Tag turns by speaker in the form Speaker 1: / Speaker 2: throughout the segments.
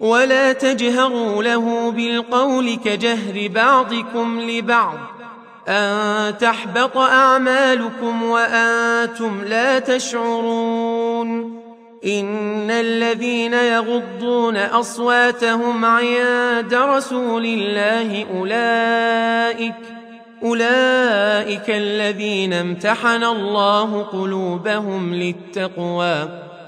Speaker 1: ولا تجهروا له بالقول كجهر بعضكم لبعض أن تحبط أعمالكم وأنتم لا تشعرون إن الذين يغضون أصواتهم عند رسول الله أولئك أولئك الذين امتحن الله قلوبهم للتقوى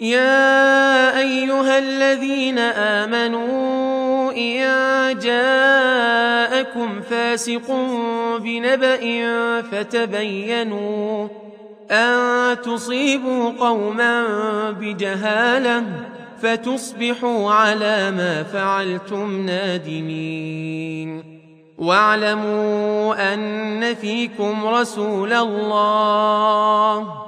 Speaker 1: يا ايها الذين امنوا ان جاءكم فاسق بنبأ فتبينوا ان تصيبوا قوما بجهاله فتصبحوا على ما فعلتم نادمين واعلموا ان فيكم رسول الله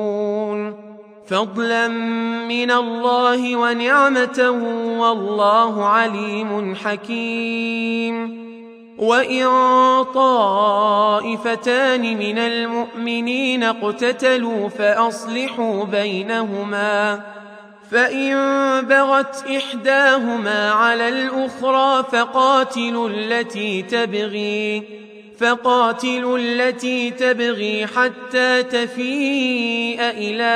Speaker 1: فضلا من الله ونعمه والله عليم حكيم وان طائفتان من المؤمنين اقتتلوا فاصلحوا بينهما فان بغت احداهما على الاخرى فقاتلوا التي تبغي فقاتلوا التي تبغي حتى تفيء إلى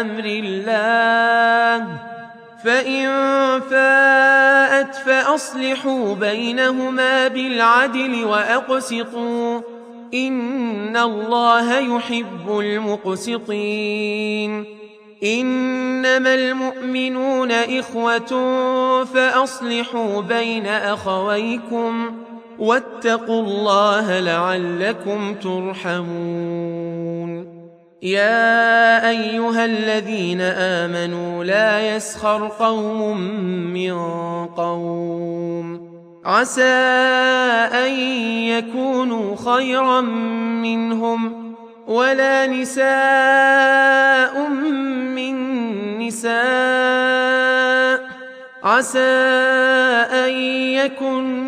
Speaker 1: أمر الله فإن فاءت فأصلحوا بينهما بالعدل وأقسطوا إن الله يحب المقسطين إنما المؤمنون إخوة فأصلحوا بين أخويكم واتقوا الله لعلكم ترحمون يا ايها الذين امنوا لا يسخر قوم من قوم عسى ان يكونوا خيرا منهم ولا نساء من نساء عسى ان يكن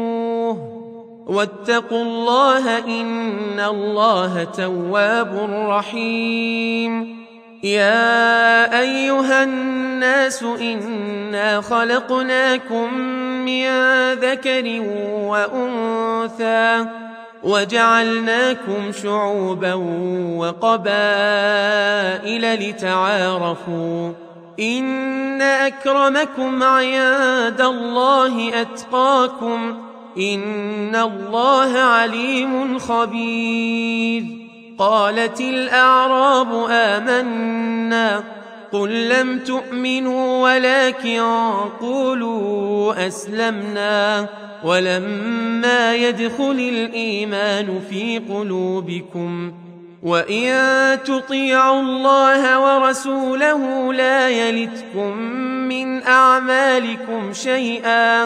Speaker 1: واتقوا الله إن الله تواب رحيم يا أيها الناس إنا خلقناكم من ذكر وأنثى وجعلناكم شعوبا وقبائل لتعارفوا إن أكرمكم عند الله أتقاكم ان الله عليم خبير قالت الاعراب امنا قل لم تؤمنوا ولكن قولوا اسلمنا ولما يدخل الايمان في قلوبكم وان تطيعوا الله ورسوله لا يلتكم من اعمالكم شيئا